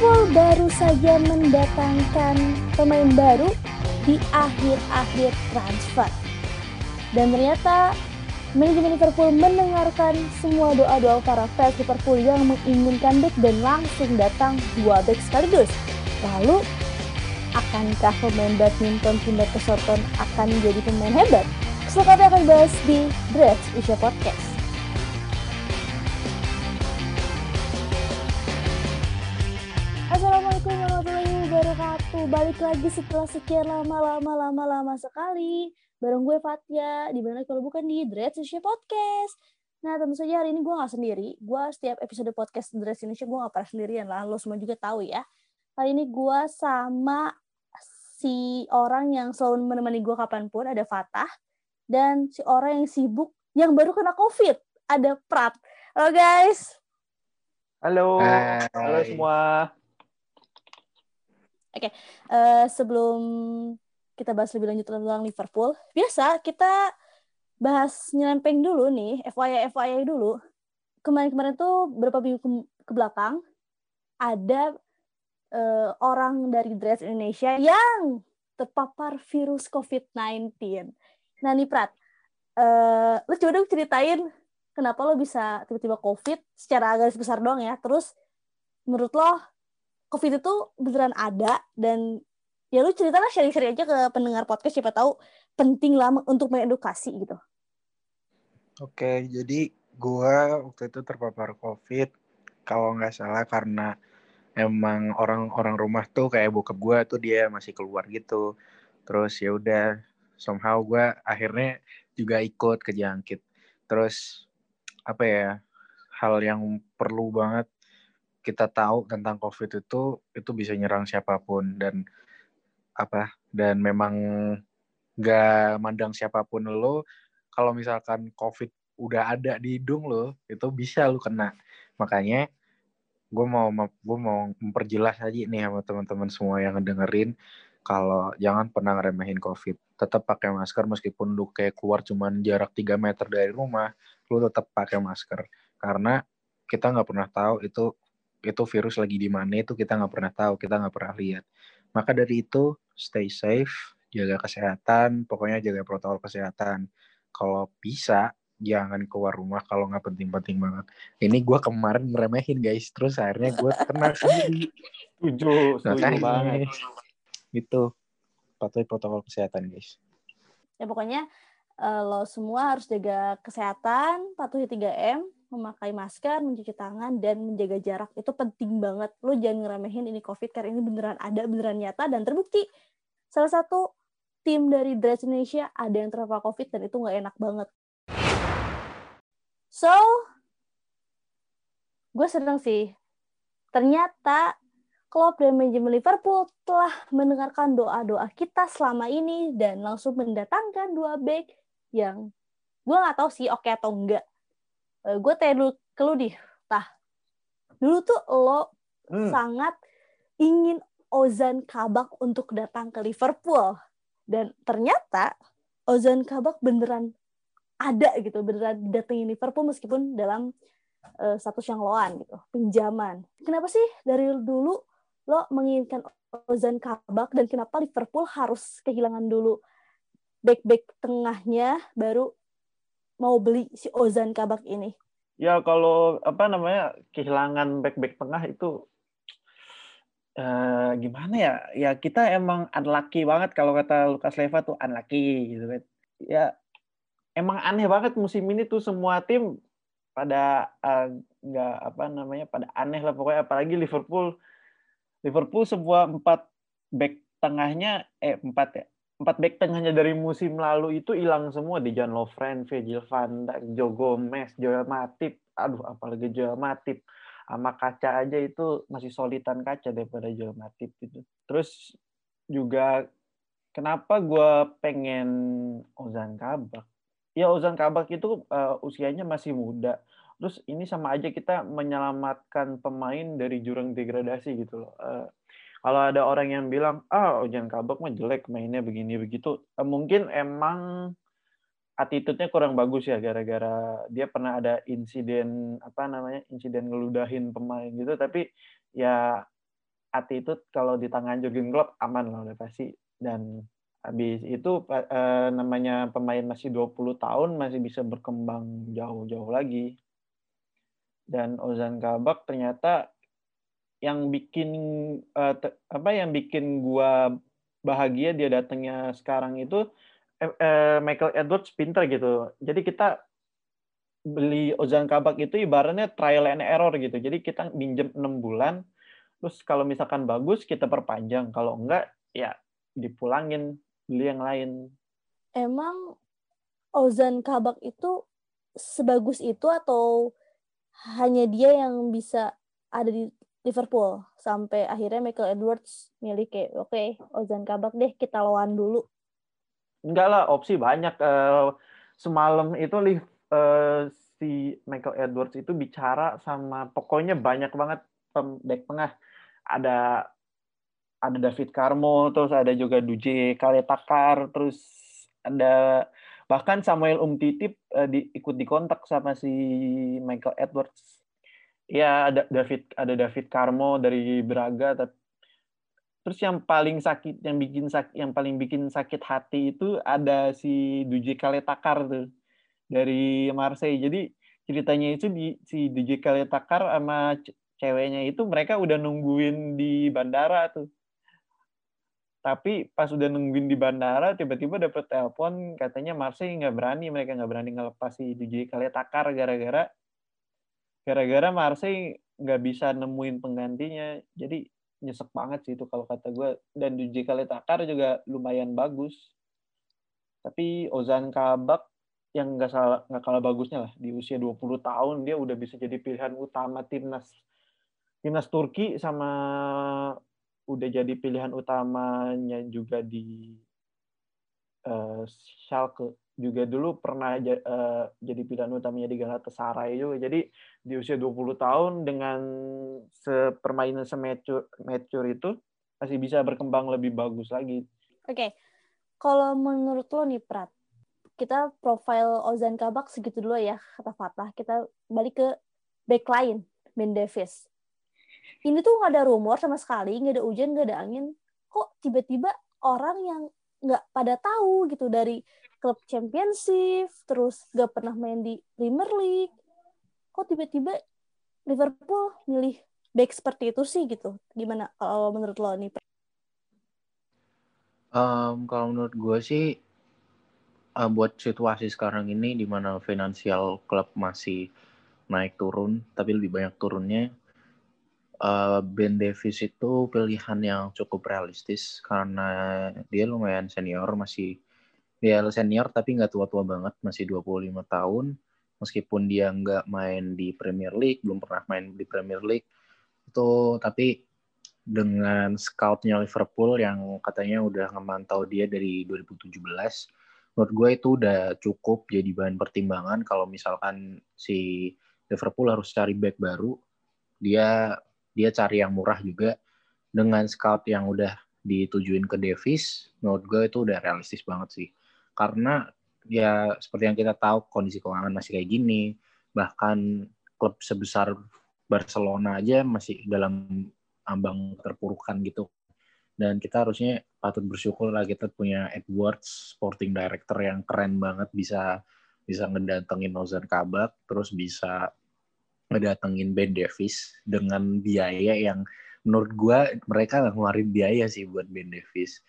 Liverpool baru saja mendatangkan pemain baru di akhir-akhir transfer. Dan ternyata manajemen Liverpool mendengarkan semua doa-doa para fans Liverpool yang menginginkan back dan langsung datang dua back sekaligus. Lalu, akankah pemain badminton Tunda Kesorton akan menjadi pemain hebat? Selengkapnya akan bahas di Dress Asia Podcast. Wabarakatuh. Balik lagi setelah sekian lama lama lama lama sekali bareng gue Fatia di mana kalau bukan di Dread Asia Podcast. Nah tentu saja hari ini gue gak sendiri. Gue setiap episode podcast Dread Indonesia gue gak pernah sendirian lah. Lo semua juga tahu ya. Kali ini gue sama si orang yang selalu menemani gue kapan pun ada Fatah dan si orang yang sibuk yang baru kena COVID ada Prat. Halo guys. Halo, Hai. halo semua. Eh, sebelum kita bahas lebih lanjut tentang Liverpool, biasa kita bahas nyelempeng dulu nih, FYI FYI dulu. Kemarin-kemarin tuh beberapa minggu ke, ke belakang ada eh, orang dari Dress Indonesia yang terpapar virus COVID-19. Nah nih Prat, eh, lu coba dong ceritain kenapa lo bisa tiba-tiba COVID secara garis besar doang ya. Terus menurut lo COVID itu beneran ada dan ya lu ceritalah sharing-sharing aja ke pendengar podcast siapa tahu penting lah untuk mengedukasi gitu. Oke, jadi gua waktu itu terpapar COVID kalau nggak salah karena emang orang-orang rumah tuh kayak bokap gua tuh dia masih keluar gitu. Terus ya udah somehow gua akhirnya juga ikut kejangkit. Terus apa ya? Hal yang perlu banget kita tahu tentang COVID itu itu bisa nyerang siapa pun dan apa dan memang nggak mandang siapa pun lo kalau misalkan COVID udah ada di hidung lo, itu bisa lo kena. Makanya gue mau gue mau memperjelas aja nih sama teman-teman semua yang ngedengerin kalau jangan pernah ngeremehin COVID. Tetap pakai masker meskipun lu kayak keluar cuman jarak 3 meter dari rumah, lu tetap pakai masker. Karena kita nggak pernah tahu itu itu virus lagi di mana itu kita nggak pernah tahu, kita nggak pernah lihat. Maka dari itu stay safe, jaga kesehatan, pokoknya jaga protokol kesehatan. Kalau bisa jangan keluar rumah kalau nggak penting-penting banget. Ini gue kemarin ngeremehin guys, terus akhirnya gue kena sendiri. Setuju Makanya, banget. Gitu, patuhi protokol kesehatan guys. Ya pokoknya eh, lo semua harus jaga kesehatan, patuhi 3M, memakai masker, mencuci tangan dan menjaga jarak. Itu penting banget. Lo jangan ngeremehin ini COVID karena ini beneran ada, beneran nyata dan terbukti. Salah satu tim dari Dress Indonesia ada yang terpapar COVID dan itu nggak enak banget. So, gue seneng sih. Ternyata Klopp dan manajemen Liverpool telah mendengarkan doa-doa kita selama ini dan langsung mendatangkan dua back yang gue nggak tahu sih oke atau enggak. Eh, gue tanya dulu ke lu nih, tah. Dulu tuh lo Hmm. sangat ingin Ozan Kabak untuk datang ke Liverpool dan ternyata Ozan Kabak beneran ada gitu, beneran datengin Liverpool meskipun dalam eh, status yang loan gitu, pinjaman. Kenapa sih dari dulu lo menginginkan Ozan Kabak dan kenapa Liverpool harus kehilangan dulu back-back tengahnya baru mau beli si Ozan Kabak ini? Ya kalau apa namanya kehilangan back-back tengah itu eh, gimana ya? Ya kita emang unlucky banget kalau kata Lukas Leva tuh unlucky gitu kan. Ya emang aneh banget musim ini tuh semua tim pada eh, nggak apa namanya pada aneh lah pokoknya apalagi Liverpool Liverpool semua empat back tengahnya eh empat ya empat back tengahnya dari musim lalu itu hilang semua di Jan Lovren, Virgil van Dijk, Joe Gomez, Joel Matip, aduh apalagi Joel Matip sama kaca aja itu masih solitan kaca daripada Joel Matip gitu. Terus juga kenapa gue pengen Ozan Kabak? Ya Ozan Kabak itu uh, usianya masih muda. Terus ini sama aja kita menyelamatkan pemain dari jurang degradasi gitu loh. Uh, kalau ada orang yang bilang ah Ozan Kabak mah jelek mainnya begini begitu, uh, mungkin emang attitude-nya kurang bagus ya gara-gara dia pernah ada insiden apa namanya insiden ngeludahin pemain gitu. Tapi ya attitude kalau di tangan Jurgen Klopp aman lah udah pasti. Dan habis itu eh, namanya pemain masih 20 tahun masih bisa berkembang jauh-jauh lagi. Dan Ozan Kabak ternyata yang bikin eh, apa yang bikin gua bahagia dia datangnya sekarang itu eh, eh, Michael Edwards pinter gitu. Jadi kita beli Ozan Kabak itu ibaratnya trial and error gitu. Jadi kita minjem enam bulan terus kalau misalkan bagus kita perpanjang. Kalau enggak ya dipulangin beli yang lain. Emang Ozan Kabak itu sebagus itu atau hanya dia yang bisa ada di Liverpool sampai akhirnya Michael Edwards milih kayak oke okay, Ozan Kabak deh kita lawan dulu. Enggak lah opsi banyak. Uh, semalam itu uh, si Michael Edwards itu bicara sama pokoknya banyak banget back tengah ada ada David Carmo, terus ada juga Duje Kaletakar, terus ada bahkan Samuel Umtitip uh, di, ikut dikontak sama si Michael Edwards. Ya ada David ada David Carmo dari Braga. Terus yang paling sakit, yang bikin sakit, yang paling bikin sakit hati itu ada si Duje Kaletakar tuh dari Marseille. Jadi ceritanya itu di si Duje Kaletakar sama ceweknya itu mereka udah nungguin di bandara tuh tapi pas udah nungguin di bandara tiba-tiba dapet telepon katanya Marseille nggak berani mereka nggak berani ngelepas si DJ Kaletakar gara-gara gara-gara Marseille nggak bisa nemuin penggantinya jadi nyesek banget sih itu kalau kata gue dan DJ Kaletakar juga lumayan bagus. Tapi Ozan Kabak yang nggak salah nggak kalah bagusnya lah di usia 20 tahun dia udah bisa jadi pilihan utama timnas timnas Turki sama udah jadi pilihan utamanya juga di uh, Schalke juga dulu pernah uh, jadi pilihan utamanya di Galatasaray juga. Jadi di usia 20 tahun dengan sepermainan semacur itu masih bisa berkembang lebih bagus lagi. Oke. Okay. Kalau menurut lo nih Prat, kita profile Ozan Kabak segitu dulu ya kata Fatah. Kita balik ke backline Ben Davis ini tuh nggak ada rumor sama sekali nggak ada hujan nggak ada angin kok tiba-tiba orang yang nggak pada tahu gitu dari klub championship terus nggak pernah main di Premier League. Kok tiba-tiba Liverpool milih back seperti itu sih gitu? Gimana kalau menurut lo nih um, kalau menurut gue sih uh, buat situasi sekarang ini di mana finansial klub masih naik turun tapi lebih banyak turunnya uh, Ben Davis itu pilihan yang cukup realistis karena dia lumayan senior masih dia senior tapi nggak tua-tua banget masih 25 tahun. Meskipun dia nggak main di Premier League belum pernah main di Premier League itu tapi dengan scoutnya Liverpool yang katanya udah ngemantau dia dari 2017 menurut gue itu udah cukup jadi bahan pertimbangan kalau misalkan si Liverpool harus cari back baru dia dia cari yang murah juga. Dengan scout yang udah ditujuin ke Davis menurut gue itu udah realistis banget sih. Karena ya seperti yang kita tahu kondisi keuangan masih kayak gini. Bahkan klub sebesar Barcelona aja masih dalam ambang terpurukan gitu. Dan kita harusnya patut bersyukur lah kita punya Edwards sporting director yang keren banget bisa bisa ngedatengin Ozan Kabak terus bisa ngedatengin Ben Davis dengan biaya yang menurut gue mereka nggak ngeluarin biaya sih buat Ben Davis.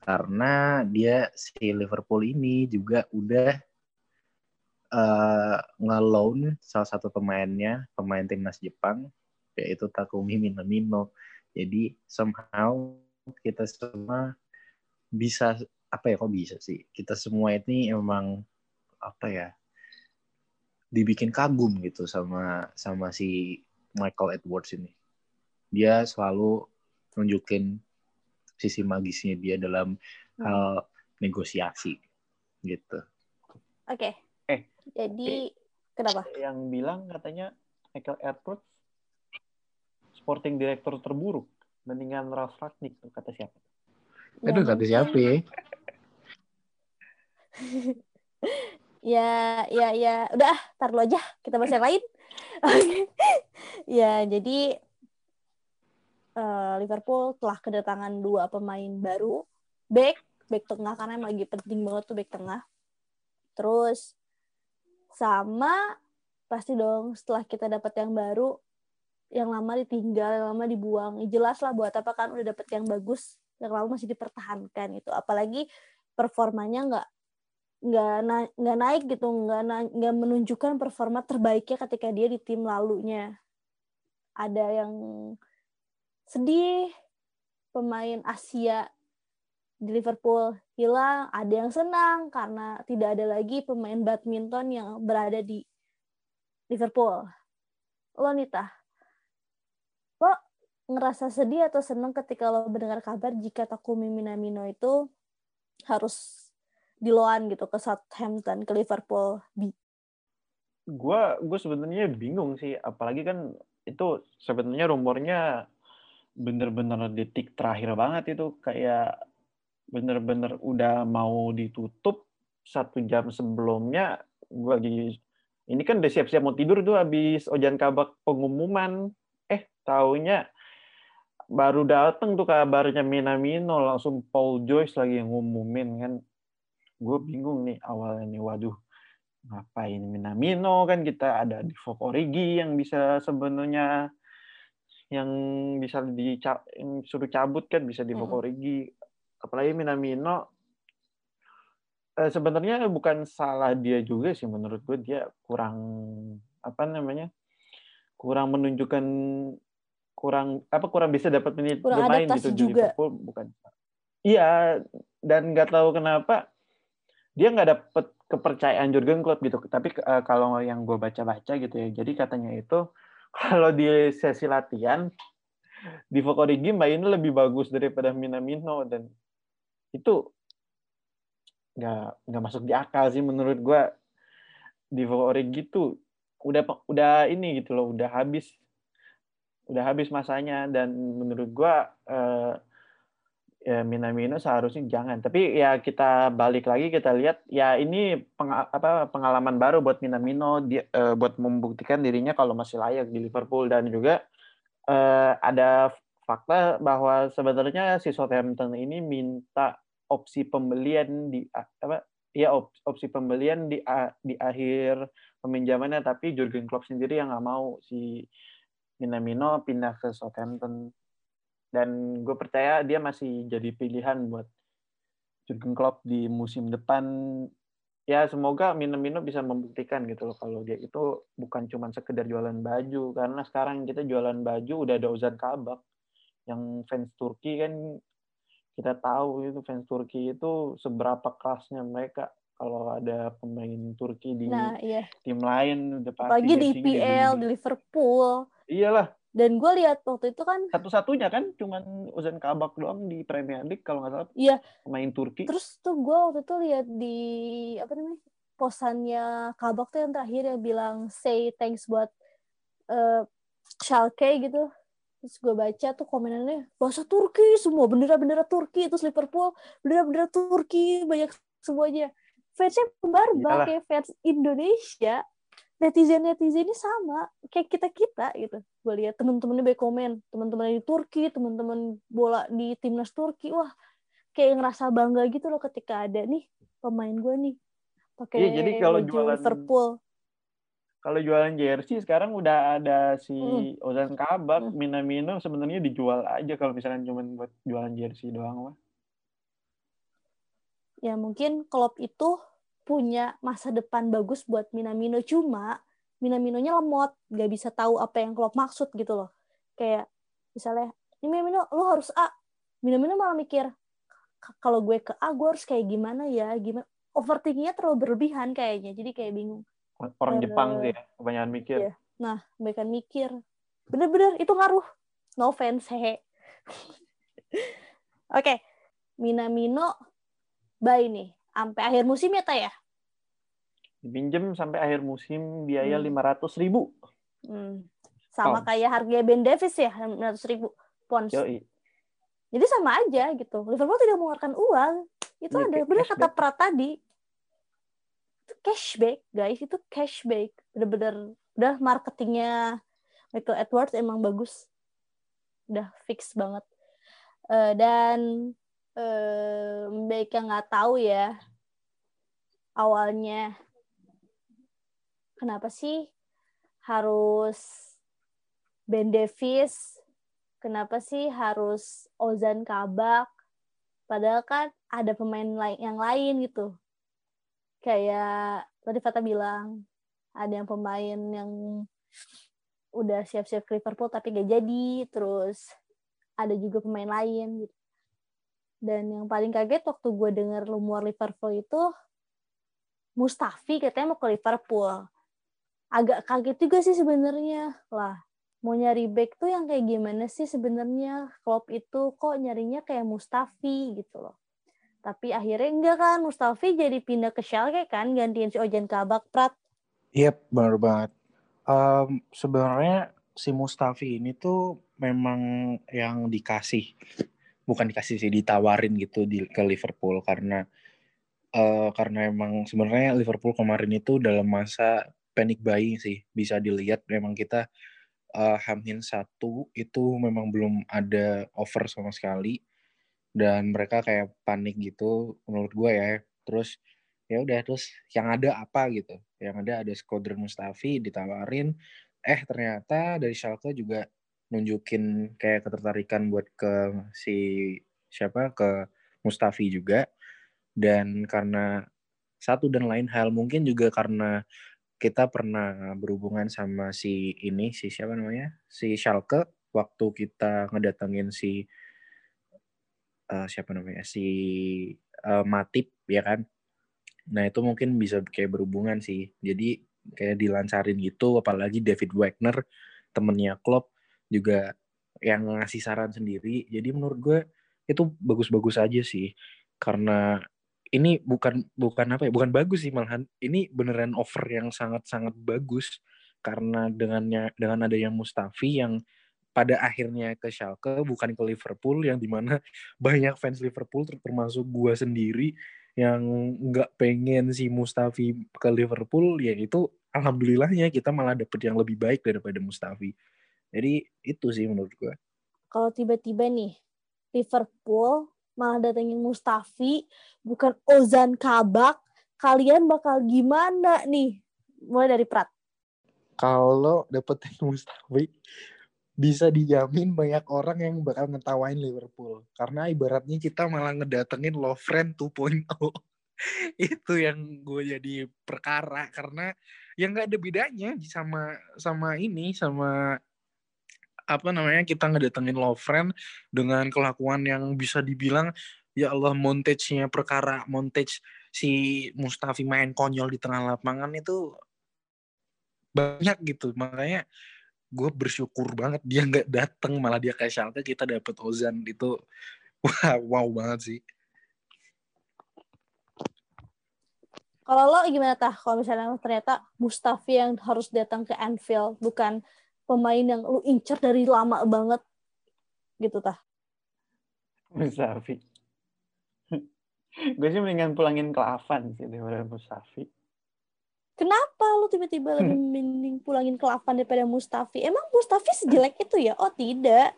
Karena dia si Liverpool ini juga udah uh, salah satu pemainnya pemain timnas Jepang yaitu Takumi Minamino. Jadi somehow kita semua bisa apa ya kok bisa sih? Kita semua ini emang apa ya dibikin kagum gitu sama sama si Michael Edwards ini. Dia selalu nunjukin sisi magisnya dia dalam hmm. hal negosiasi gitu. Oke. Okay. Eh. Jadi eh, kenapa? Yang bilang katanya Michael Edwards sporting director terburuk mendingan Ralf Ragnick tuh kata siapa? Aduh kata siapa ya? ya ya ya udah tar lu aja kita bahas yang lain ya jadi uh, Liverpool telah kedatangan dua pemain baru, back, back tengah karena emang lagi penting banget tuh back tengah. Terus sama pasti dong setelah kita dapat yang baru, yang lama ditinggal, yang lama dibuang. Ya jelas lah buat apa kan udah dapat yang bagus, yang lama masih dipertahankan itu. Apalagi performanya nggak nggak na nggak naik gitu nggak na nggak menunjukkan performa terbaiknya ketika dia di tim lalunya. Ada yang sedih pemain Asia di Liverpool hilang ada yang senang karena tidak ada lagi pemain badminton yang berada di Liverpool. Lo Nita lo ngerasa sedih atau senang ketika lo mendengar kabar jika Takumi Minamino itu harus di loan gitu ke Southampton ke Liverpool gue gue sebenarnya bingung sih apalagi kan itu sebenarnya rumornya bener-bener detik terakhir banget itu kayak bener-bener udah mau ditutup satu jam sebelumnya gue lagi ini kan udah siap-siap mau tidur tuh habis ojan kabak pengumuman. Eh taunya baru dateng tuh kabarnya Minamino langsung Paul Joyce lagi yang ngumumin kan gue bingung nih awalnya nih waduh ngapain Minamino? Kan kita ada di Origi yang bisa sebenarnya yang bisa disuruh cabut kan bisa di Origi. Apalagi Minamino eh, sebenarnya bukan salah dia juga sih menurut gue dia kurang apa namanya kurang menunjukkan kurang apa kurang bisa dapat menit bermain gitu di Liverpool bukan. Iya dan nggak tahu kenapa dia nggak dapet kepercayaan Jurgen Klopp gitu. Tapi uh, kalau yang gue baca-baca gitu ya, jadi katanya itu kalau di sesi latihan di Fokorigi mainnya lebih bagus daripada Minamino dan itu nggak nggak masuk di akal sih menurut gue di Fokorigi tuh udah udah ini gitu loh udah habis udah habis masanya dan menurut gue uh, ya Minamino seharusnya jangan. Tapi ya kita balik lagi kita lihat ya ini peng, apa pengalaman baru buat Minamino dia uh, buat membuktikan dirinya kalau masih layak di Liverpool. Dan juga uh, ada fakta bahwa sebenarnya si Southampton ini minta opsi pembelian di apa ya op, opsi pembelian di di akhir peminjamannya. Tapi Jurgen Klopp sendiri yang nggak mau si Minamino pindah ke Southampton dan gue percaya dia masih jadi pilihan buat Jurgen Klopp di musim depan. Ya semoga Minamino bisa membuktikan gitu loh kalau dia itu bukan cuma sekedar jualan baju. Karena sekarang kita jualan baju udah ada Ozan Kabak yang fans Turki kan. Kita tahu itu fans Turki itu seberapa kelasnya mereka kalau ada pemain Turki di nah, iya. tim lain. Udah pasti Apalagi di IPL di Liverpool. Iyalah dan gue lihat waktu itu kan satu-satunya kan cuman Ozan Kabak doang di Premier League kalau nggak salah. Iya. Main Turki. Terus tuh gue waktu itu lihat di apa namanya posannya Kabak tuh yang terakhir yang bilang say thanks buat uh, Schalke gitu. Terus gue baca tuh komenannya bahasa Turki semua bendera-bendera Turki terus Liverpool bendera-bendera Turki banyak semuanya. Fansnya pembarbar kayak fans Indonesia netizen netizen ini sama kayak kita kita gitu gue lihat temen-temennya baik komen teman-teman di Turki teman-teman bola di timnas Turki wah kayak ngerasa bangga gitu loh ketika ada nih pemain gue nih pakai iya, jadi kalau jualan Liverpool kalau jualan jersey sekarang udah ada si hmm. Ozan Kabak, hmm. Minamino sebenarnya dijual aja kalau misalkan cuma buat jualan jersey doang lah. Ya mungkin Klopp itu punya masa depan bagus buat Minamino. Cuma Minaminonya lemot gak bisa tahu apa yang Klopp maksud gitu loh. Kayak misalnya ini Minamino lo harus A. Minamino malah mikir kalau gue ke A gue harus kayak gimana ya? Gimana overthinkingnya terlalu berlebihan kayaknya. Jadi kayak bingung. Orang uh, Jepang sih ya kebanyakan mikir. Iya. nah kebanyakan mikir. Bener-bener itu ngaruh. No offense hehe. Oke. Okay. Minamino bye nih sampai akhir musim ya tay ya dipinjem sampai akhir musim biaya hmm. lima hmm. ratus ribu hmm. sama pounds. kayak harga Ben Davis ya lima ratus ribu pounds Yoi. jadi sama aja gitu Liverpool tidak mengeluarkan uang itu ya, ada benar kata Prat tadi itu cashback guys itu cashback bener-bener udah marketingnya Michael Edwards emang bagus udah fix banget uh, dan uh, baiknya nggak tahu ya awalnya kenapa sih harus Ben Davis? Kenapa sih harus Ozan Kabak? Padahal kan ada pemain lain yang lain gitu. Kayak tadi Fata bilang ada yang pemain yang udah siap-siap Liverpool tapi gak jadi terus ada juga pemain lain gitu dan yang paling kaget waktu gue denger rumor Liverpool itu Mustafi katanya mau ke Liverpool. Agak kaget juga sih sebenarnya. Lah mau nyari back tuh yang kayak gimana sih sebenarnya? Klopp itu kok nyarinya kayak Mustafi gitu loh. Tapi akhirnya enggak kan Mustafi jadi pindah ke Schalke kan gantiin si Ojan Kabak Prat Iya yep, benar banget. Um, sebenarnya si Mustafi ini tuh memang yang dikasih bukan dikasih sih ditawarin gitu di ke Liverpool karena uh, karena emang sebenarnya Liverpool kemarin itu dalam masa panic buying sih. Bisa dilihat memang kita uh, Hamin satu itu memang belum ada offer sama sekali. Dan mereka kayak panik gitu menurut gue ya. Terus ya udah terus yang ada apa gitu? Yang ada ada Squadron Mustafi ditawarin. Eh ternyata dari Schalke juga nunjukin kayak ketertarikan buat ke si siapa ke Mustafi juga. Dan karena satu dan lain hal mungkin juga karena kita pernah berhubungan sama si ini si siapa namanya? Si Schalke waktu kita ngedatengin si uh, siapa namanya? Si uh, Matip ya kan? Nah itu mungkin bisa kayak berhubungan sih. Jadi kayak dilancarin gitu apalagi David Wagner temennya Klopp juga yang ngasih saran sendiri. Jadi menurut gue itu bagus-bagus aja sih. Karena ini bukan bukan apa ya bukan bagus sih malahan. Ini beneran offer yang sangat-sangat bagus. Karena dengannya dengan adanya Mustafi yang pada akhirnya ke Schalke bukan ke Liverpool yang di mana banyak fans Liverpool termasuk gua sendiri yang nggak pengen si Mustafi ke Liverpool ya itu alhamdulillahnya kita malah dapet yang lebih baik daripada Mustafi jadi itu sih menurut gua kalau tiba-tiba nih Liverpool malah datengin Mustafi, bukan Ozan Kabak, kalian bakal gimana nih? Mulai dari Prat. Kalau dapetin Mustafi, bisa dijamin banyak orang yang bakal ngetawain Liverpool. Karena ibaratnya kita malah ngedatengin Lovren 2.0. itu yang gue jadi perkara karena yang nggak ada bedanya sama sama ini sama apa namanya kita ngedatengin Lovren dengan kelakuan yang bisa dibilang ya Allah montage-nya perkara montage si Mustafi main konyol di tengah lapangan itu banyak gitu. Makanya gue bersyukur banget dia nggak dateng malah dia kayak Schalke kita dapet Ozan. Itu wah wow banget sih. Kalau lo gimana tah? Kalau misalnya ternyata Mustafi yang harus datang ke Anfield bukan pemain yang lu incer dari lama banget. Gitu tah. Mustafi gue sih mendingan pulangin ke Avan sih daripada Mustafi. Kenapa lu tiba-tiba lebih mending pulangin ke Avan daripada Mustafi? Emang Mustafi sejelek itu ya? Oh tidak.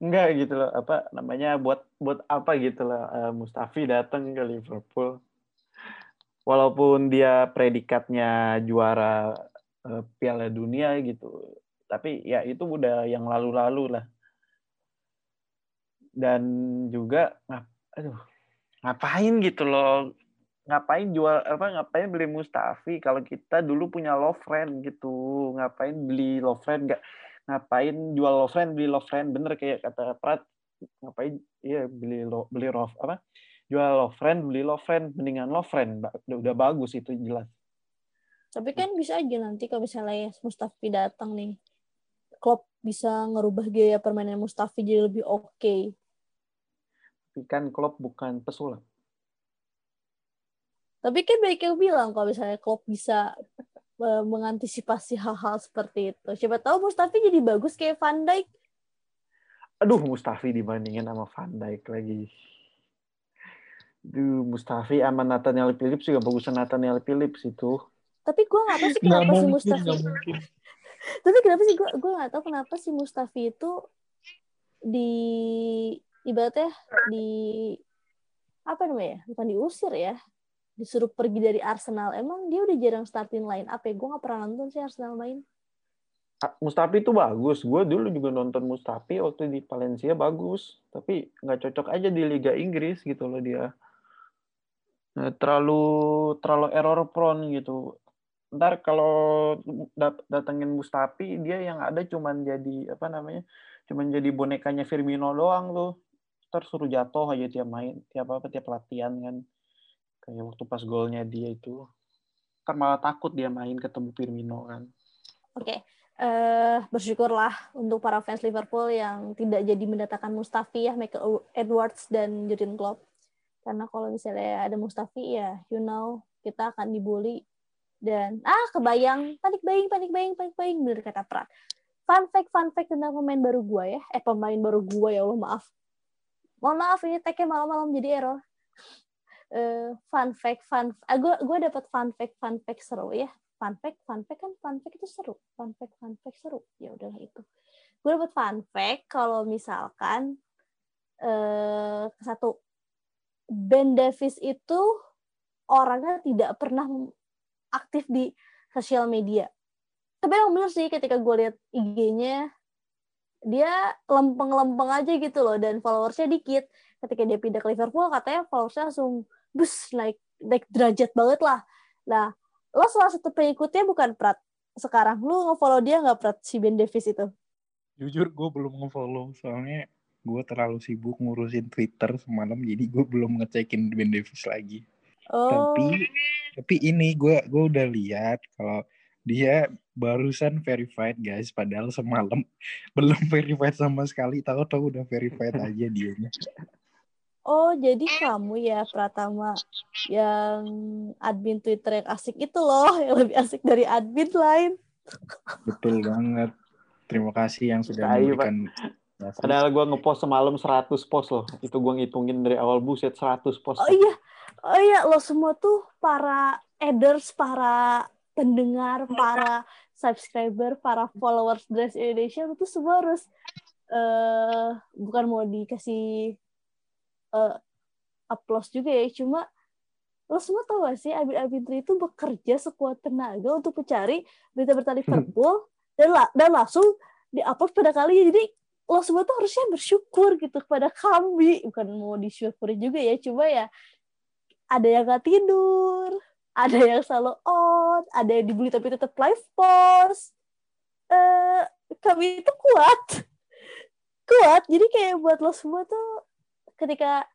Enggak gitu loh. Apa namanya buat buat apa gitu loh. Uh, Mustafi datang ke Liverpool. Walaupun dia predikatnya juara uh, Piala Dunia gitu. Tapi ya itu udah yang lalu-lalu lah. Dan juga ngap, aduh, ngapain gitu loh? Ngapain jual apa ngapain beli Mustafi kalau kita dulu punya Lovren gitu? Ngapain beli Lovren nggak ngapain jual Lovren beli Lovren bener kayak kata Prat ngapain iya beli lo, beli Rov apa? Jual Lovren beli Lovren mendingan Lovren udah, udah bagus itu jelas tapi kan bisa aja nanti kalau misalnya Mustafi datang nih, Klopp bisa ngerubah gaya permainan Mustafi jadi lebih oke. Okay. Tapi kan Klopp bukan pesulap. Tapi kan baik yang bilang kalau misalnya Klopp bisa e, mengantisipasi hal-hal seperti itu. Siapa tahu Mustafi jadi bagus kayak Van Dijk. Aduh, Mustafi dibandingin sama Van Dijk lagi. Duh, Mustafi sama Nathaniel Phillips juga bagusan Nathaniel Phillips itu tapi gue gak tahu sih kenapa si Mustafi tapi kenapa sih gue gue gak tahu kenapa si Mustafi itu di ibaratnya di apa namanya bukan diusir ya disuruh pergi dari Arsenal emang dia udah jarang starting line apa ya gue nggak pernah nonton sih Arsenal main Mustafi itu bagus. Gue dulu juga nonton Mustafi waktu di Valencia bagus, tapi nggak cocok aja di Liga Inggris gitu loh dia. Nah, terlalu terlalu error prone gitu. Ntar kalau dat datengin Mustafi dia yang ada cuman jadi apa namanya? Cuman jadi bonekanya Firmino doang tuh. Ntar suruh jatuh aja tiap main, tiap apa tiap latihan kan. Kayak waktu pas golnya dia itu. Ntar malah takut dia main ketemu Firmino kan. Oke. Okay uh, bersyukurlah untuk para fans Liverpool yang tidak jadi mendatangkan Mustafi ya Michael Edwards dan Jurgen Klopp karena kalau misalnya ada Mustafi ya you know kita akan dibully dan ah kebayang. Panik buying panik buying panik buying bener kata Prat fun fact fun fact tentang pemain baru gua ya. Eh pemain baru gua ya Allah maaf. Mohon maaf ini tagnya malam-malam jadi error. Uh, fun fact fun uh, gua gua dapat fun fact fun fact seru ya. Fun fact fun fact kan fun fact itu seru. Fun fact fun fact seru. Ya udahlah itu. Gue dapat fun fact kalau misalkan eh, satu Ben Davis itu orangnya tidak pernah aktif di sosial media. Tapi yang bener sih ketika gue lihat IG-nya dia lempeng-lempeng aja gitu loh dan followersnya dikit. Ketika dia pindah ke Liverpool katanya followersnya langsung bus naik naik derajat banget lah. Nah lo salah satu pengikutnya bukan Prat. Sekarang lu ngefollow dia nggak Prat si Ben Davis itu? Jujur gue belum ngefollow. Soalnya gue terlalu sibuk ngurusin Twitter semalam jadi gue belum ngecekin Ben Davis lagi oh. tapi tapi ini gue gue udah lihat kalau dia barusan verified guys padahal semalam belum verified sama sekali tahu-tahu udah verified aja dia Oh, jadi kamu ya Pratama yang admin Twitter yang asik itu loh, yang lebih asik dari admin lain. Betul banget. Terima kasih yang sudah Ayo, memberikan Padahal gue ngepost semalam 100 post loh. Itu gue ngitungin dari awal buset 100 post. Oh iya. Oh iya, lo semua tuh para adders, para pendengar, para subscriber, para followers Dress Indonesia itu semua harus uh, bukan mau dikasih uh, applause juga ya cuma lo semua tahu gak sih Abid Abidri itu bekerja sekuat tenaga untuk mencari berita-berita Liverpool dan la dan langsung diupload pada kali jadi lo semua tuh harusnya bersyukur gitu kepada kami. Bukan mau disyukuri juga ya cuma ya ada yang gak tidur ada yang selalu on ada yang dibully tapi tetap live post uh, kami itu kuat. Kuat jadi kayak buat lo semua tuh ketika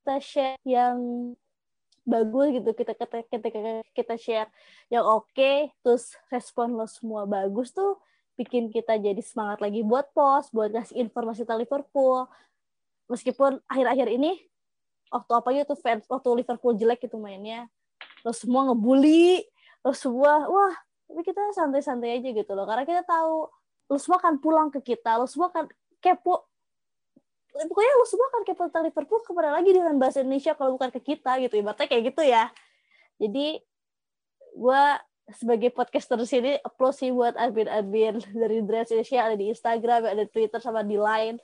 kita share yang bagus gitu kita ketika kita, kita share yang oke okay, terus respon lo semua bagus tuh bikin kita jadi semangat lagi buat post buat ngasih informasi tentang Liverpool. Meskipun akhir-akhir ini waktu apa gitu fans waktu Liverpool jelek gitu mainnya. Lo semua ngebully lo semua wah tapi kita santai-santai aja gitu loh. Karena kita tahu lo semua akan pulang ke kita lo semua akan kepo. Pokoknya lo semua kan kepo tentang Liverpool ke mana lagi dengan bahasa Indonesia kalau bukan ke kita gitu. Ibaratnya kayak gitu ya. Jadi gue sebagai podcaster sini applause sih buat admin-admin dari Dress Indonesia ada di Instagram ada di Twitter sama di Line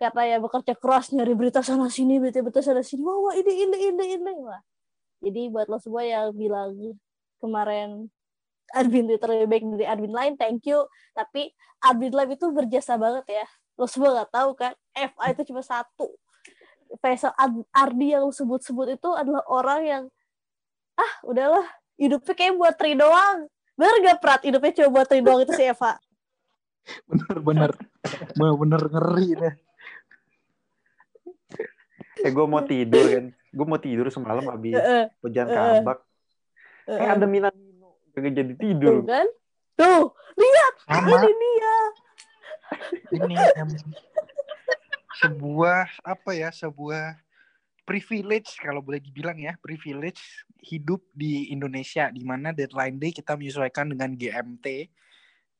karena ya bekerja keras nyari berita sana sini berita berita sana sini. Wah, wah ini ini ini ini. Wah. Jadi buat lo semua yang bilang kemarin admin Twitter lebih baik dari admin lain thank you. Tapi admin live itu berjasa banget ya. Lo semua nggak tahu kan FA itu cuma satu. Faisal Ardi yang sebut-sebut itu adalah orang yang ah udahlah hidupnya kayak buat tri doang. Bener gak Prat? Hidupnya cuma buat tri doang itu si Eva bener-bener bener-bener ngeri deh eh gue mau tidur kan. Gue mau tidur semalam abis uh, hujan kabak. uh, uh, ada Minamino gak jadi tidur. tuh kan? Tuh lihat ini dia ini sebuah apa ya sebuah privilege kalau boleh dibilang ya privilege hidup di Indonesia di mana deadline day kita menyesuaikan dengan GMT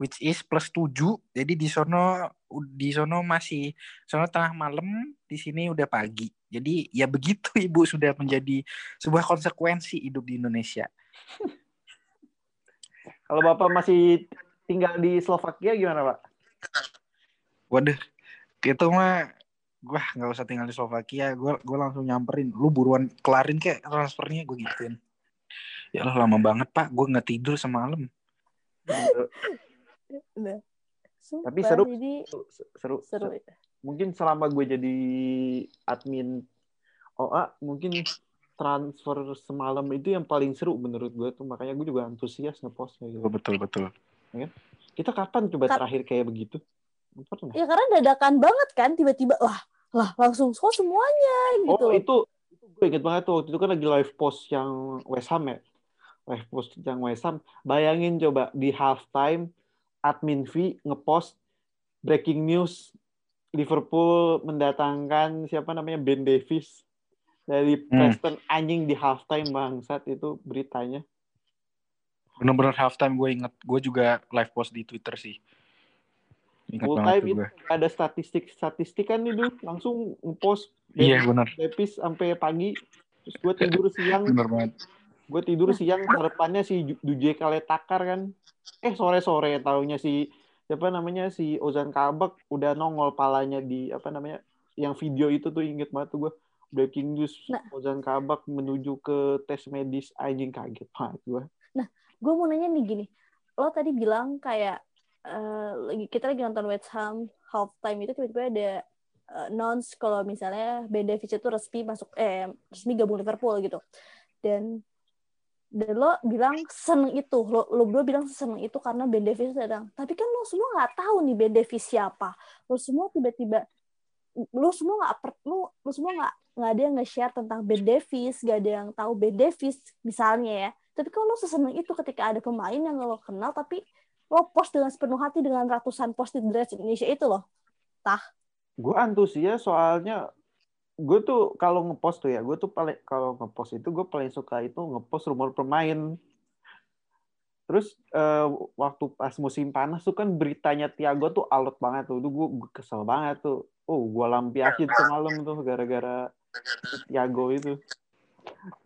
which is plus 7 jadi di sono di sono masih sono tengah malam di sini udah pagi. Jadi ya begitu ibu sudah menjadi sebuah konsekuensi hidup di Indonesia. Kalau bapak masih tinggal di Slovakia gimana pak? Waduh, itu mah gue nggak usah tinggal di Slovakia gue gue langsung nyamperin. Lu buruan kelarin kayak transfernya gue gituin. Ya Allah lama banget pak. Gue nggak tidur semalam. Nah, Tapi sumpah, seru. Jadi seru, seru. seru. Mungkin selama gue jadi admin OA, mungkin transfer semalam itu yang paling seru menurut gue tuh. Makanya gue juga antusias ngepostnya gitu. betul betul Kita kapan coba Kat- terakhir kayak begitu? Pernah? Ya karena dadakan banget kan tiba-tiba lah lah langsung kok semuanya gitu. Oh itu, itu gue inget banget tuh waktu itu kan lagi live post yang West Ham ya. Live post yang West Ham. Bayangin coba di halftime admin V ngepost breaking news. Liverpool mendatangkan siapa namanya Ben Davis dari Hmm. Preston. Anjing di halftime bangsat itu beritanya. bener-bener halftime gue inget. Gue juga live post di Twitter sih. Full time itu. gue ada statistik statistik kan itu langsung ngepost. Iya Ben bener. Davis sampai pagi terus gue tidur siang. Bener banget gue tidur siang harapannya si Ju- Duje Kaletakar kan. Eh sore sore taunya si siapa namanya si Ozan Kabak udah nongol palanya di apa namanya yang video itu tuh inget banget tuh gue breaking news Nah. Ozan Kabak menuju ke tes medis. Anjing kaget banget gue gue mau nanya nih gini. Lo tadi bilang kayak eh, lagi kita lagi nonton West Ham halftime itu tiba-tiba ada eh, announce kalau misalnya Ben Davies itu resmi masuk eh resmi gabung Liverpool gitu. Dan dan lo bilang seneng itu. Lo lo berdua bilang seneng itu karena Ben Davies datang. Tapi kan lo semua nggak tahu nih Ben Davies siapa. Lo semua tiba-tiba lo semua nggak per- lo lo semua nggak nggak ada yang nge-share tentang Ben Davies nggak ada yang tahu Ben Davies misalnya ya. Tapi kalau lo seseneng itu ketika ada pemain yang lo kenal tapi lo post dengan sepenuh hati dengan ratusan post di Indonesia itu loh. Gue antusias soalnya gue tuh kalau ngepost tuh ya gue tuh paling kalau ngepost itu gue paling suka itu ngepost rumor pemain. Terus eh, waktu pas musim panas tuh kan beritanya Tiago tuh alot banget tuh. Gue, gue kesel banget tuh. Oh gue lampiasin semalam tuh gara-gara Tiago itu.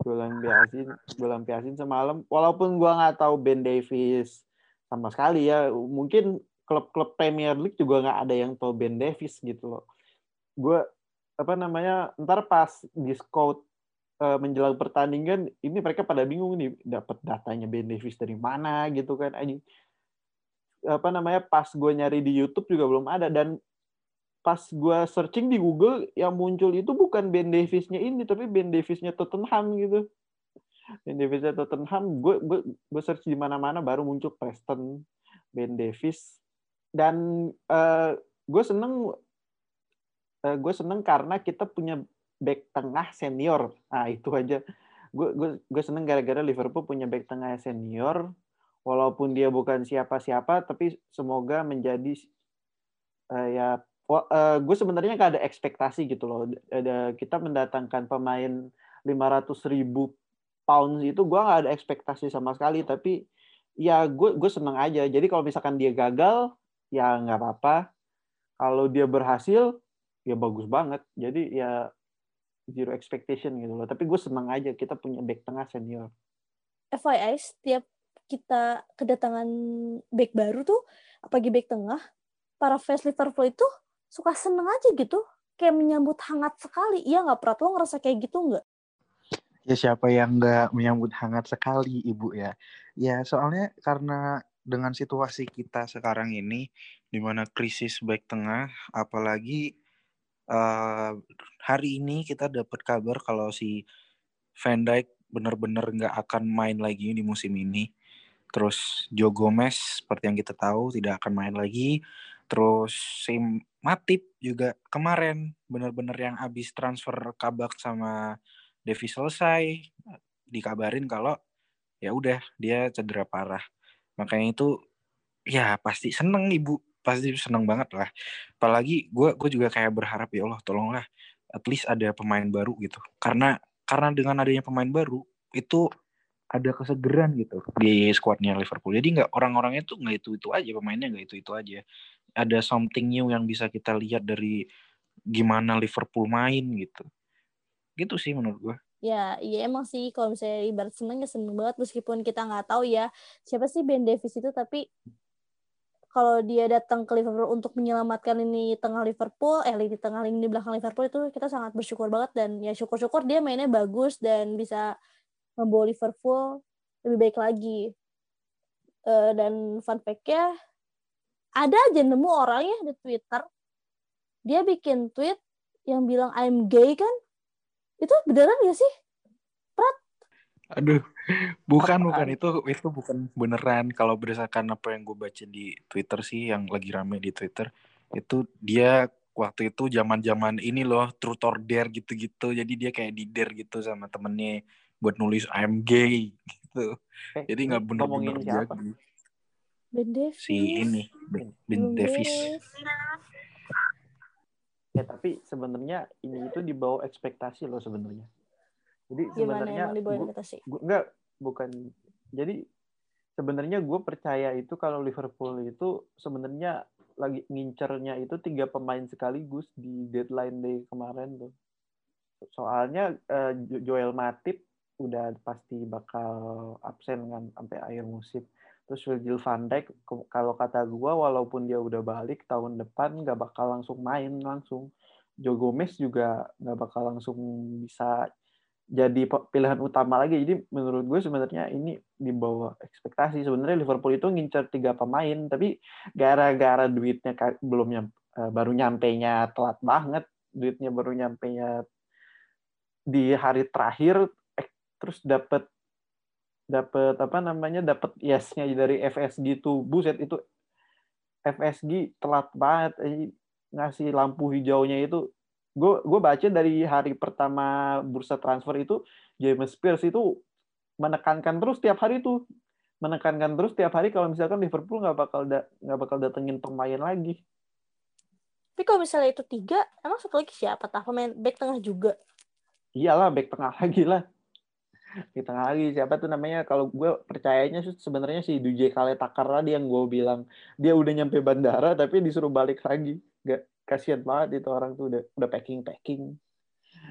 Gue lampiasin gue lampiasin semalam. Walaupun gue nggak tahu Ben Davis sama sekali ya mungkin klub-klub Premier League juga nggak ada yang tahu Ben Davis gitu loh. Gue apa namanya ntar pas di scout eh, menjelang pertandingan ini mereka pada bingung nih dapat datanya Ben Davis dari mana gitu kan anjing. Apa namanya pas gue nyari di YouTube juga belum ada dan pas gue searching di Google yang muncul itu bukan Ben Davisnya ini tapi Ben Davisnya Tottenham gitu. Ben Davisnya Tottenham gue gue gue search di mana-mana baru muncul Preston Ben Davis dan eh, gue seneng eh, gue seneng karena kita punya back tengah senior. Nah itu aja. Gue gue gue seneng gara-gara Liverpool punya back tengah senior. Walaupun dia bukan siapa-siapa tapi semoga menjadi eh, ya wa- eh, gue sebenarnya gak ada ekspektasi gitu loh. Ada kita mendatangkan pemain 500 ribu pounds itu gue gak ada ekspektasi sama sekali. Tapi ya gue gue seneng aja. Jadi kalau misalkan dia gagal ya nggak apa-apa. Kalau dia berhasil ya bagus banget. Jadi ya zero expectation gitu loh. Tapi gue seneng aja kita punya back tengah senior. FYI setiap kita kedatangan back baru tuh apalagi back tengah para fans Liverpool itu suka seneng aja gitu. Kayak menyambut hangat sekali. Iya nggak pernah lo ngerasa kayak gitu nggak? Ya siapa yang nggak menyambut hangat sekali ibu ya. Ya soalnya karena dengan situasi kita sekarang ini di mana krisis baik tengah, apalagi hari ini kita dapat kabar kalau si Van Dijk benar-benar nggak akan main lagi di musim ini. Terus Joe Gomez seperti yang kita tahu tidak akan main lagi. Terus si Matip juga kemarin benar-benar yang habis transfer kabak sama Devi selesai dikabarin kalau ya udah dia cedera parah. Makanya itu ya pasti seneng ibu, pasti seneng banget lah. Apalagi gue gue juga kayak berharap ya Allah tolonglah at least ada pemain baru gitu. Karena karena dengan adanya pemain baru itu ada kesegeran gitu di skuadnya Liverpool. Jadi nggak orang-orangnya tuh nggak itu itu aja pemainnya nggak itu itu aja. Ada something new yang bisa kita lihat dari gimana Liverpool main gitu. Gitu sih menurut gue. Ya, iya emang sih kalau misalnya ibarat seneng ya seneng banget meskipun kita nggak tahu ya siapa sih Ben Davis itu tapi kalau dia datang ke Liverpool untuk menyelamatkan ini tengah Liverpool, eh di tengah lini belakang Liverpool itu kita sangat bersyukur banget dan ya syukur-syukur dia mainnya bagus dan bisa membawa Liverpool lebih baik lagi. Uh, dan fun fact-nya ada aja nemu orang ya di Twitter. Dia bikin tweet yang bilang I'm gay kan? Itu beneran gak sih aduh bukan bukan. Itu itu bukan beneran. Kalau berdasarkan apa yang gue baca di Twitter sih yang lagi rame di Twitter itu dia waktu itu zaman zaman ini loh truth or dare gitu-gitu. Jadi dia kayak di dare gitu sama temennya buat nulis I'm gay gitu. Eh, jadi nggak bener-bener dia Ben Davis. si ini Ben, ben Davis. Ya tapi sebenarnya ini itu di bawah ekspektasi loh sebenarnya jadi sebenarnya gue enggak bukan. Jadi sebenarnya gue percaya itu kalau Liverpool itu sebenarnya lagi ngincernya itu tiga pemain sekaligus di deadline day kemarin tuh. Soalnya uh, Joel Matip udah pasti bakal absen kan sampai akhir musim. Terus Virgil van Dijk, kalau kata gue, walaupun dia udah balik tahun depan, nggak bakal langsung main langsung. Joe Gomez juga nggak bakal langsung bisa jadi pilihan utama lagi. Jadi menurut gue sebenarnya ini di bawah ekspektasi. Sebenarnya Liverpool itu ngincer tiga pemain, tapi gara-gara duitnya belum nyampe, eh, baru nyampe nya telat banget, duitnya baru nyampe nya di hari terakhir, terus dapat dapat apa namanya dapat yesnya dari FSG itu buset itu FSG telat banget ngasih lampu hijaunya itu gue gue baca dari hari pertama bursa transfer itu James Pierce itu menekankan terus tiap hari itu menekankan terus tiap hari kalau misalkan Liverpool nggak bakal nggak da, bakal datengin pemain lagi. Tapi kalau misalnya itu tiga, emang satu lagi siapa? Tah pemain back tengah juga. Iyalah back tengah lagi lah di tengah lagi siapa tuh namanya kalau gue percayanya sebenarnya si DJ Kale Takar tadi yang gue bilang dia udah nyampe bandara tapi disuruh balik lagi gak kasihan banget itu orang tuh udah udah packing packing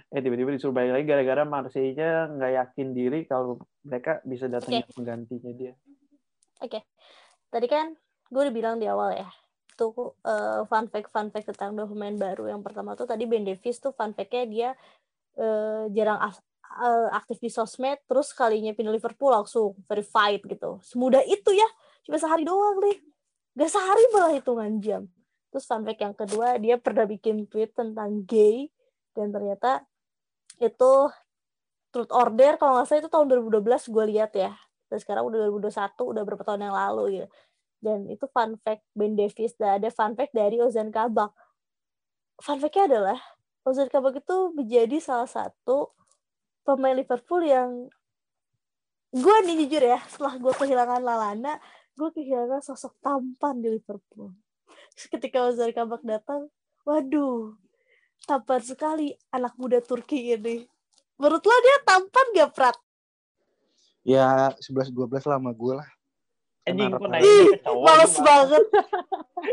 eh tiba-tiba disuruh balik lagi gara-gara Marseille-nya nggak yakin diri kalau mereka bisa datang okay. penggantinya dia. Oke. Okay. tadi kan gue udah bilang di awal ya tuh uh, fun fact fun fact tentang dua pemain baru yang pertama tuh tadi Ben Davis tuh fun fact-nya dia uh, jarang uh, aktif di sosmed terus kalinya pindah Liverpool langsung verified gitu. Semudah itu ya cuma sehari doang deh. Gak sehari malah hitungan jam terus fact yang kedua dia pernah bikin tweet tentang gay. Dan ternyata itu truth order kalau nggak salah itu tahun 2012 gue lihat ya. Dan sekarang udah 2021 udah berapa tahun yang lalu ya dan itu fun fact Ben Davis dan ada fun fact dari Ozan Kabak. Fun factnya adalah Ozan Kabak itu menjadi salah satu pemain Liverpool yang gue nih jujur ya setelah gue kehilangan Lalana gue kehilangan sosok tampan di Liverpool ketika Ozan Kabak datang waduh tampan sekali anak muda Turki ini. Menurut lo dia tampan gak Prat? ya 11-12 lah sama gue lah. Anjing kok nanya ke cowok males banget.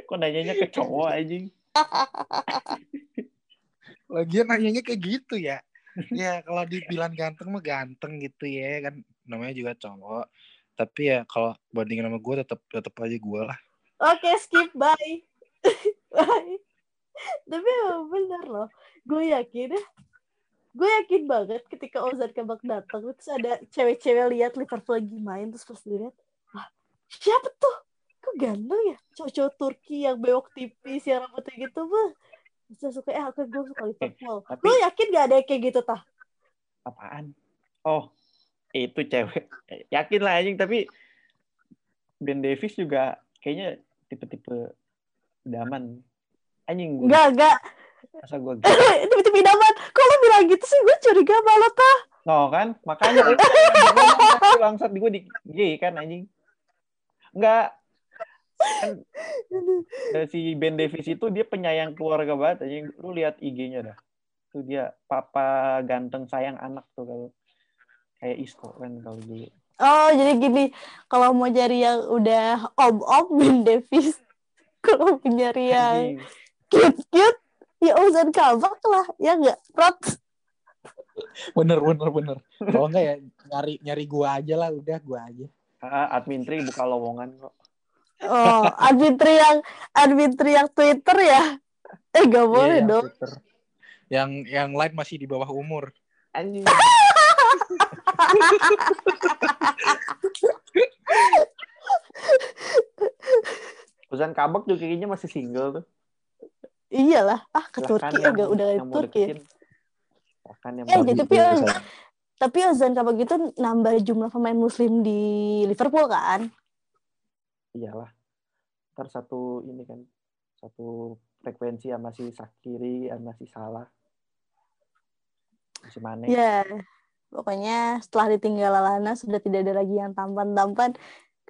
Kok nanyanya ke cowok anjing? Lagian nanyanya kayak gitu ya. Ya kalau dibilang ganteng mah ganteng gitu ya kan namanya juga cowok. Tapi ya kalau bandingin sama gue tetap tetap aja gue lah. Oke okay, skip bye tapi bener loh. Gue yakin ya. Gue yakin banget ketika Ozan Kabak datang terus ada cewek-cewek lihat Liverpool lagi main terus pas dilihat wah siapa tuh? Kok ganteng ya? Cowok-cowok Turki yang bewok tipis yang rambutnya gitu mah bisa suka eh aku gue suka Liverpool. tapi, lu yakin gak ada kayak gitu tah? Apaan? Oh itu cewek. Yakin lah anjing tapi Ben Davis juga kayaknya tipe-tipe daman anjing gue enggak enggak masa gue gitu? tipe-tipe daman kok lu bilang gitu sih? Gue curiga malah tah no kan? Makanya bangsat gue di gay kan anjing? Enggak kan si Ben Davis itu dia penyayang keluarga banget aja lu lihat IG-nya dah. Tuh dia papa ganteng sayang anak tuh kalau kayak Isco kan kalau dulu. Oh jadi gini. Kalau mau cari yang udah om-om Ben Davis kalau nyari yang cute-cute ya Ozan Kabak lah ya enggak Prot bener bener bener kalau enggak ya nyari nyari gua aja lah udah gua aja ah, admin tri buka lowongan kok Oh, admin teriak, admin teriak Twitter ya? Eh, gak Iya, boleh yang dong. Twitter. Yang yang lain masih di bawah umur. Anjing. Ozan Kabak juga kayaknya masih single tuh. Iyalah, ah ke Turki yang- agak udah ke Turki. ya. yang Eh, gitu, deketin. Pion. Tapi Ozan Kabak itu nambah jumlah pemain muslim di Liverpool kan? Iyalah. Ntar satu ini kan satu frekuensi sama si Sakiri sama si Salah. Si Mane. Ya, pokoknya setelah ditinggal Lalana sudah tidak ada lagi yang tampan-tampan.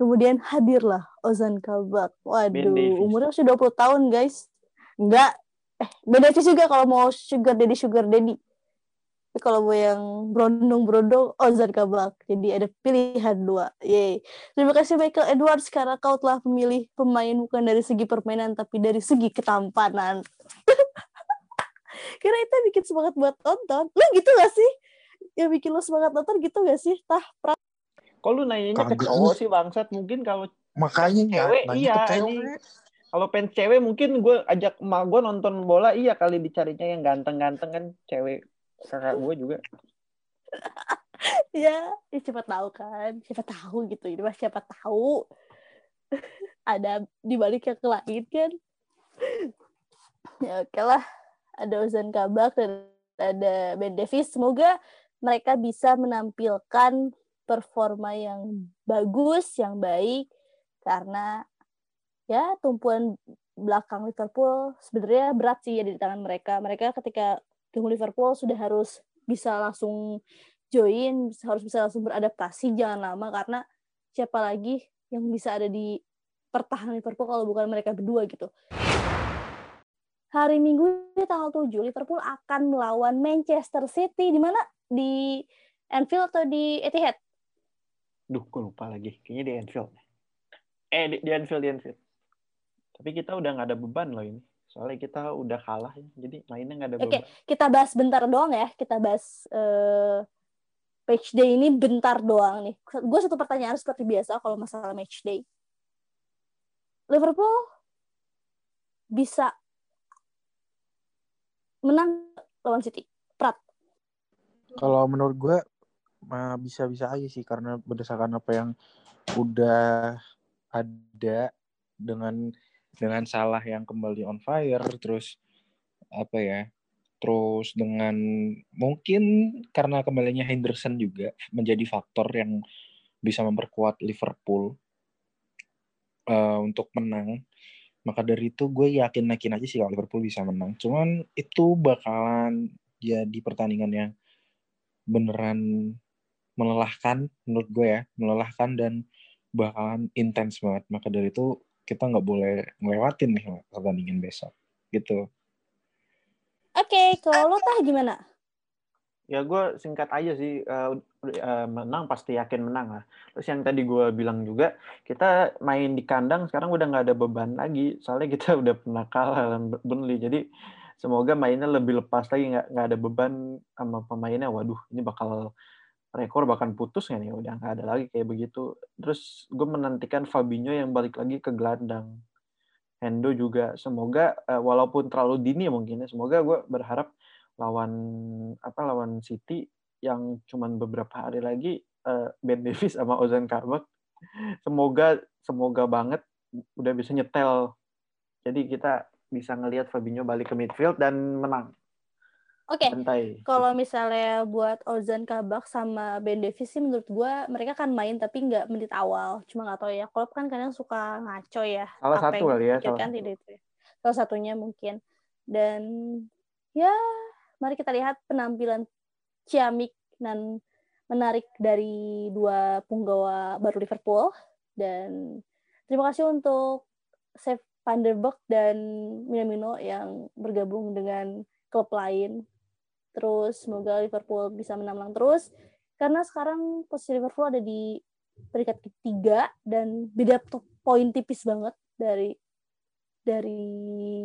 Kemudian hadirlah Ozan Kabak. Waduh, umurnya sudah 20 tahun guys. Enggak, eh Ben Davies juga kalau mau sugar daddy sugar daddy. Tapi kalau mau yang berondong-berondong, Ozan Kabak. Jadi ada pilihan dua. Yeay. Terima kasih Michael Edwards karena kau telah memilih pemain bukan dari segi permainan tapi dari segi ketampanan. Karena itu bikin semangat buat nonton. Lu gitu gak sih? Yang bikin lu semangat nonton gitu gak sih? Tah, Prat? Kok lu nanyanya ke cowok sih bangsat? Mungkin kalau Makanya ya, Cewek, nanya iya, cewek. kalau fans cewek mungkin gue ajak emak gue nonton bola iya kali dicarinya yang ganteng-ganteng kan cewek kakak gue juga ya, ya siapa tahu kan. Siapa tahu gitu. Ini mah siapa tahu. ada di balik yang lain kan. ya oke lah. Ada Ozan Kabak dan ada Ben Davis. Semoga mereka bisa menampilkan performa yang bagus, yang baik. Karena ya tumpuan belakang Liverpool sebenarnya berat sih ya di tangan mereka. Mereka ketika ketemu Liverpool sudah harus bisa langsung join, harus bisa langsung beradaptasi, jangan lama karena siapa lagi yang bisa ada di pertahanan Liverpool kalau bukan mereka berdua gitu. Hari Minggu tanggal 7 Liverpool akan melawan Manchester City di mana di Anfield atau di Etihad? Duh gue lupa lagi kayaknya di Anfield eh di, di Anfield di Anfield tapi kita udah nggak ada beban loh ini soalnya kita udah kalah ya jadi mainnya nggak ada Oke. beban Kita bahas bentar doang ya, kita bahas eh, match day ini bentar doang nih. Gue satu pertanyaan seperti biasa kalau masalah match day. Liverpool bisa menang lawan City. Prat. Kalau menurut gue bisa-bisa aja sih karena berdasarkan apa yang udah ada dengan dengan salah yang kembali on fire terus apa ya terus dengan mungkin karena kembalinya Henderson juga menjadi faktor yang bisa memperkuat Liverpool eh, untuk menang. Maka dari itu gue yakin yakin aja sih kalau Liverpool bisa menang. Cuman itu bakalan jadi pertandingan yang beneran melelahkan menurut gue ya melelahkan dan bakalan intens banget. Maka dari itu kita nggak boleh ngelewatin nih pertandingan besok. Gitu. Oke, kalau lo tah gimana? ya gue singkat aja sih eh, eh, menang pasti yakin menang lah. Terus yang tadi gue bilang juga kita main di kandang sekarang udah nggak ada beban lagi. Soalnya kita udah pernah kalah lawan Burnley. Jadi semoga mainnya lebih lepas lagi. Nggak nggak ada beban sama pemainnya. Waduh ini bakal rekor bahkan putus nggak nih? Udah nggak ada lagi kayak begitu. Terus gue menantikan Fabinho yang balik lagi ke gelandang. Hendo juga. Semoga eh, walaupun terlalu dini mungkin ya semoga gue berharap lawan apa lawan City yang cuman beberapa hari lagi eh, Ben Davis sama Ozan Kabak semoga semoga banget udah bisa nyetel. Jadi kita bisa ngelihat Fabinho balik ke midfield dan menang Oke, santai kalau misalnya buat Ozan Kabak sama Ben Davis sih menurut gue mereka kan main tapi nggak menit awal. Cuma nggak tahu ya. Klopp kan kadang suka ngaco ya. Salah apa satu kali ya, salah tidak itu. Salah satunya mungkin. Dan ya mari kita lihat penampilan ciamik dan menarik dari dua punggawa baru Liverpool. Dan terima kasih untuk Seth Van der Beek dan Minamino yang bergabung dengan klub lain terus semoga Liverpool bisa menang terus karena sekarang posisi Liverpool ada di peringkat ketiga dan beda poin tipis banget dari dari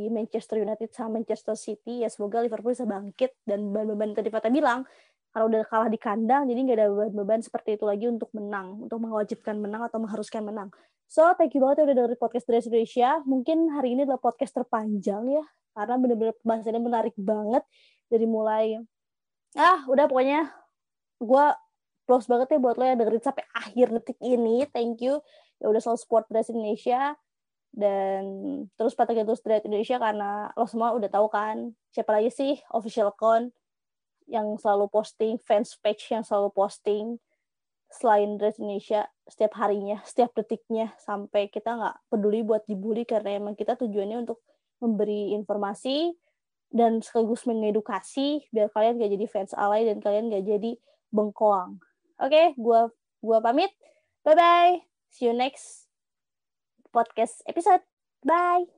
Manchester United sama Manchester City ya semoga Liverpool bisa bangkit dan beban-beban tadi Fata bilang karena udah kalah di kandang jadi nggak ada beban-beban seperti itu lagi untuk menang untuk mewajibkan menang atau mengharuskan menang So, thank you banget ya udah dari podcast Dress Indonesia. Mungkin hari ini adalah podcast terpanjang ya, karena bener-bener bahasannya menarik banget. Dari mulai, ah udah pokoknya gue close banget ya buat lo yang dengerin sampai akhir detik ini. Thank you. Ya udah selalu support Dress Indonesia. Dan terus pantengin terus Dress Indonesia karena lo semua udah tahu kan siapa lagi sih official account yang selalu posting, fans page yang selalu posting selain Dress Indonesia setiap harinya, setiap detiknya sampai kita nggak peduli buat dibully karena emang kita tujuannya untuk memberi informasi dan sekaligus mengedukasi biar kalian gak jadi fans alay dan kalian gak jadi bengkoang. Oke, okay, gua gua pamit. Bye bye. See you next podcast episode. Bye.